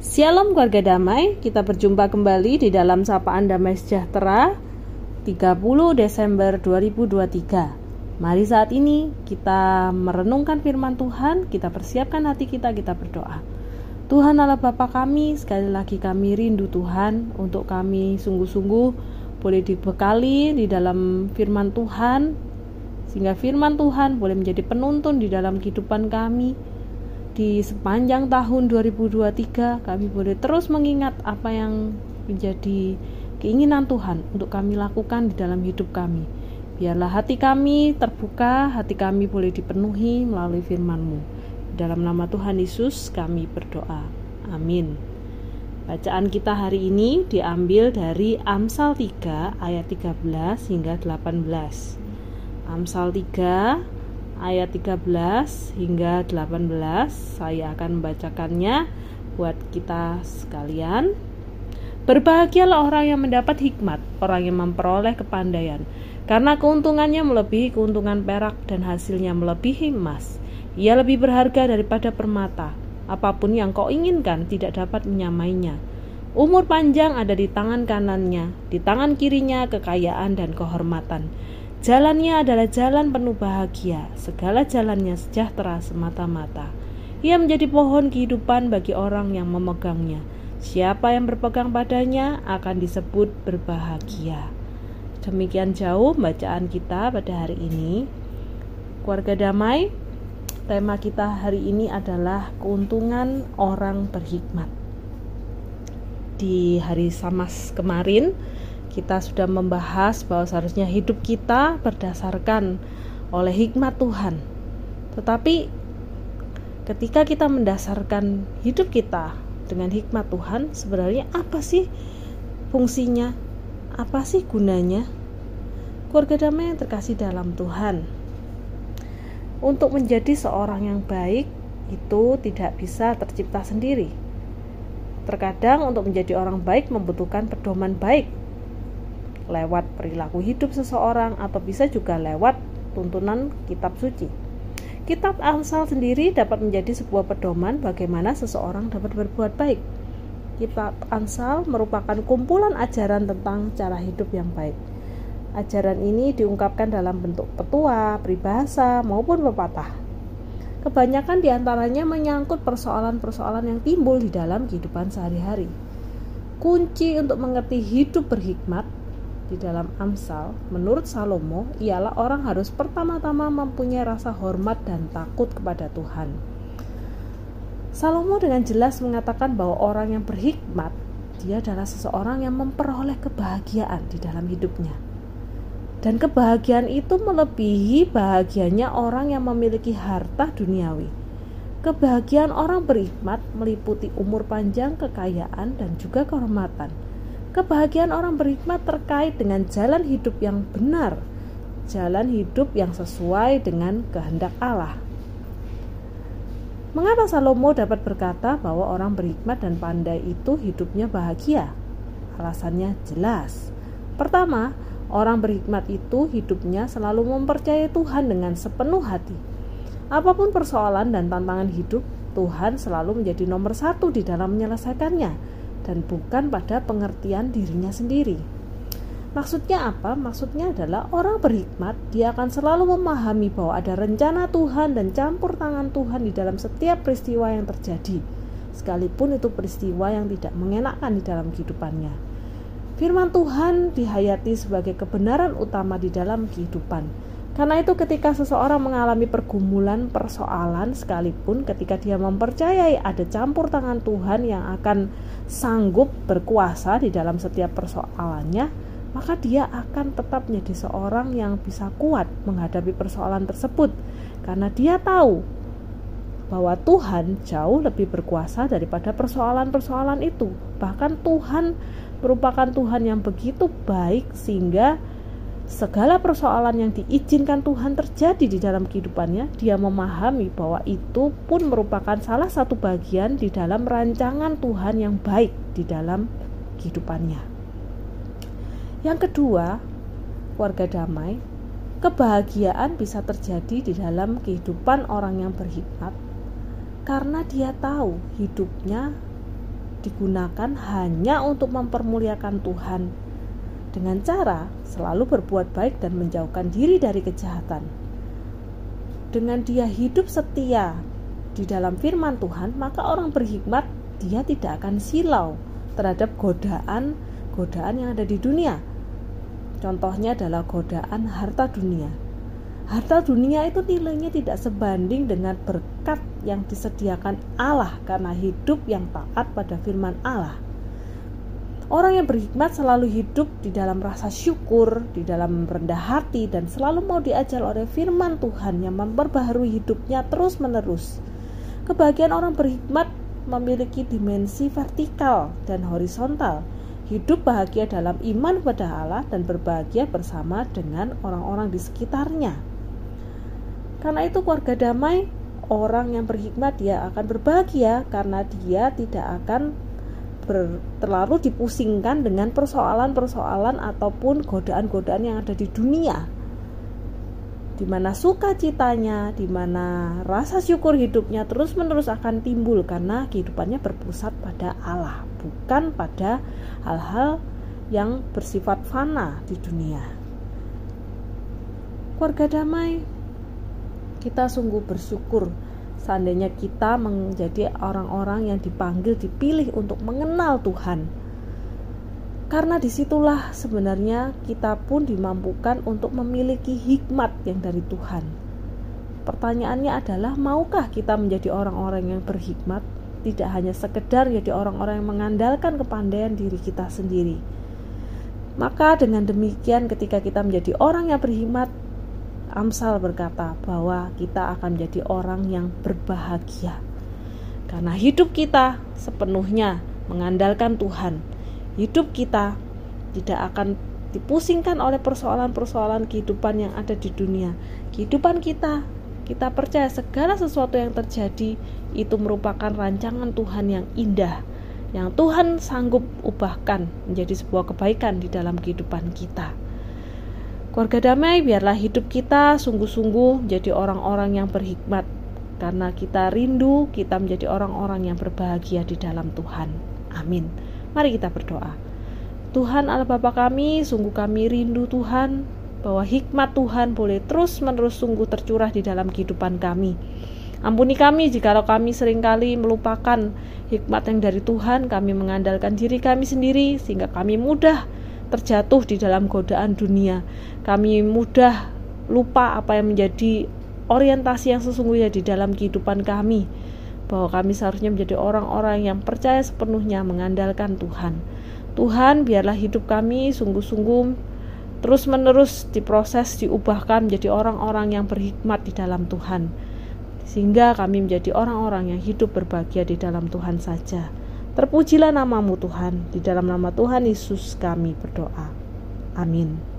Shalom keluarga damai, kita berjumpa kembali di dalam Sapaan Damai Sejahtera 30 Desember 2023 Mari saat ini kita merenungkan firman Tuhan, kita persiapkan hati kita, kita berdoa. Tuhan Allah Bapa kami, sekali lagi kami rindu Tuhan untuk kami sungguh-sungguh boleh dibekali di dalam firman Tuhan sehingga firman Tuhan boleh menjadi penuntun di dalam kehidupan kami di sepanjang tahun 2023 kami boleh terus mengingat apa yang menjadi keinginan Tuhan untuk kami lakukan di dalam hidup kami. Biarlah hati kami terbuka, hati kami boleh dipenuhi melalui firman-Mu. Dalam nama Tuhan Yesus kami berdoa. Amin. Bacaan kita hari ini diambil dari Amsal 3 ayat 13 hingga 18. Amsal 3 ayat 13 hingga 18 saya akan membacakannya buat kita sekalian Berbahagialah orang yang mendapat hikmat, orang yang memperoleh kepandaian, karena keuntungannya melebihi keuntungan perak dan hasilnya melebihi emas. Ia lebih berharga daripada permata. Apa pun yang kau inginkan tidak dapat menyamainya. Umur panjang ada di tangan kanannya, di tangan kirinya kekayaan dan kehormatan. Jalannya adalah jalan penuh bahagia, segala jalannya sejahtera semata-mata. Ia menjadi pohon kehidupan bagi orang yang memegangnya. Siapa yang berpegang padanya akan disebut berbahagia. Demikian jauh bacaan kita pada hari ini. Keluarga damai, tema kita hari ini adalah keuntungan orang berhikmat. Di hari Samas kemarin, kita sudah membahas bahwa seharusnya hidup kita berdasarkan oleh hikmat Tuhan. Tetapi ketika kita mendasarkan hidup kita dengan hikmat Tuhan, sebenarnya apa sih fungsinya? Apa sih gunanya? Keluarga damai yang terkasih dalam Tuhan. Untuk menjadi seorang yang baik itu tidak bisa tercipta sendiri. Terkadang untuk menjadi orang baik membutuhkan pedoman baik lewat perilaku hidup seseorang atau bisa juga lewat tuntunan kitab suci. Kitab Amsal sendiri dapat menjadi sebuah pedoman bagaimana seseorang dapat berbuat baik. Kitab Amsal merupakan kumpulan ajaran tentang cara hidup yang baik. Ajaran ini diungkapkan dalam bentuk petua, peribahasa, maupun pepatah. Kebanyakan di antaranya menyangkut persoalan-persoalan yang timbul di dalam kehidupan sehari-hari. Kunci untuk mengerti hidup berhikmat di dalam Amsal, menurut Salomo, ialah orang harus pertama-tama mempunyai rasa hormat dan takut kepada Tuhan. Salomo dengan jelas mengatakan bahwa orang yang berhikmat, dia adalah seseorang yang memperoleh kebahagiaan di dalam hidupnya. Dan kebahagiaan itu melebihi bahagianya orang yang memiliki harta duniawi. Kebahagiaan orang berhikmat meliputi umur panjang, kekayaan, dan juga kehormatan Kebahagiaan orang berhikmat terkait dengan jalan hidup yang benar, jalan hidup yang sesuai dengan kehendak Allah. Mengapa Salomo dapat berkata bahwa orang berhikmat dan pandai itu hidupnya bahagia? Alasannya jelas. Pertama, orang berhikmat itu hidupnya selalu mempercayai Tuhan dengan sepenuh hati. Apa pun persoalan dan tantangan hidup, Tuhan selalu menjadi nomor satu di dalam menyelesaikannya dan bukan pada pengertian dirinya sendiri. Maksudnya apa? Maksudnya adalah orang berhikmat, dia akan selalu memahami bahwa ada rencana Tuhan dan campur tangan Tuhan di dalam setiap peristiwa yang terjadi, sekalipun itu peristiwa yang tidak mengenakkan di dalam kehidupannya. Firman Tuhan dihayati sebagai kebenaran utama di dalam kehidupan karena itu ketika seseorang mengalami pergumulan, persoalan sekalipun ketika dia mempercayai ada campur tangan Tuhan yang akan sanggup berkuasa di dalam setiap persoalannya, maka dia akan tetap menjadi seorang yang bisa kuat menghadapi persoalan tersebut karena dia tahu bahwa Tuhan jauh lebih berkuasa daripada persoalan-persoalan itu. Bahkan Tuhan merupakan Tuhan yang begitu baik sehingga segala persoalan yang diizinkan Tuhan terjadi di dalam kehidupannya, dia memahami bahwa itu pun merupakan salah satu bagian di dalam rancangan Tuhan yang baik di dalam kehidupannya. Yang kedua, warga damai, kebahagiaan bisa terjadi di dalam kehidupan orang yang berhikmat karena dia tahu hidupnya digunakan hanya untuk mempermuliakan Tuhan dengan cara selalu berbuat baik dan menjauhkan diri dari kejahatan. Dengan dia hidup setia di dalam firman Tuhan, maka orang berhikmat dia tidak akan silau terhadap godaan godaan yang ada di dunia. Contohnya adalah godaan harta dunia. Harta dunia itu nilainya tidak sebanding dengan berkat yang disediakan Allah karena hidup yang taat pada firman Allah. Orang yang berhikmat selalu hidup di dalam rasa syukur, di dalam rendah hati, dan selalu mau diajar oleh firman Tuhan yang memperbaharui hidupnya terus-menerus. Kebahagiaan orang berhikmat memiliki dimensi vertikal dan horizontal. Hidup bahagia dalam iman pada Allah dan berbahagia bersama dengan orang-orang di sekitarnya. Karena itu keluarga damai, orang yang berhikmat dia akan berbahagia karena dia tidak akan ber, terlalu dipusingkan dengan persoalan-persoalan ataupun godaan-godaan yang ada di dunia di mana sukacitanya, di mana rasa syukur hidupnya terus-menerus akan timbul karena kehidupannya berpusat pada Allah, bukan pada hal-hal yang bersifat fana di dunia. Keluarga damai, kita sungguh bersyukur seandainya kita menjadi orang-orang yang dipanggil, dipilih untuk mengenal Tuhan karena di situlah sebenarnya kita pun dimampukan untuk memiliki hikmat yang dari Tuhan. Pertanyaannya adalah, maukah kita menjadi orang-orang yang berhikmat? Tidak hanya sekedar jadi orang-orang yang mengandalkan kepandaian diri kita sendiri. Maka dengan demikian ketika kita menjadi orang yang berhikmat, Amsal berkata bahwa kita akan menjadi orang yang berbahagia. Karena hidup kita sepenuhnya mengandalkan Tuhan hidup kita tidak akan dipusingkan oleh persoalan-persoalan kehidupan yang ada di dunia. Kehidupan kita, kita percaya segala sesuatu yang terjadi itu merupakan rancangan Tuhan yang indah, yang Tuhan sanggup ubahkan menjadi sebuah kebaikan di dalam kehidupan kita. Keluarga damai, biarlah hidup kita sungguh-sungguh menjadi orang-orang yang berhikmat, karena kita rindu kita menjadi orang-orang yang berbahagia di dalam Tuhan. Amin. Mari kita berdoa. Tuhan Allah Bapa kami, sungguh kami rindu Tuhan bahwa hikmat Tuhan boleh terus-menerus sungguh tercurah di dalam kehidupan kami. Ampuni kami jikalau kami sering kali melupakan hikmat yang dari Tuhan, kami mengandalkan diri kami sendiri sehingga kami mudah terjatuh di dalam godaan dunia. Kami mudah lupa apa yang menjadi orientasi yang sesungguhnya di dalam kehidupan kami bahwa kami seharusnya menjadi orang-orang yang percaya sepenuhnya mengandalkan Tuhan. Tuhan, biarlah hidup kami sungguh-sungguh terus-menerus diproses, diubahkan menjadi orang-orang yang berhikmat di dalam Tuhan. Sehingga kami menjadi orang-orang yang hidup berbahagia di dalam Tuhan saja. Terpujilah namamu Tuhan, di dalam nama Tuhan Yesus kami berdoa. Amin.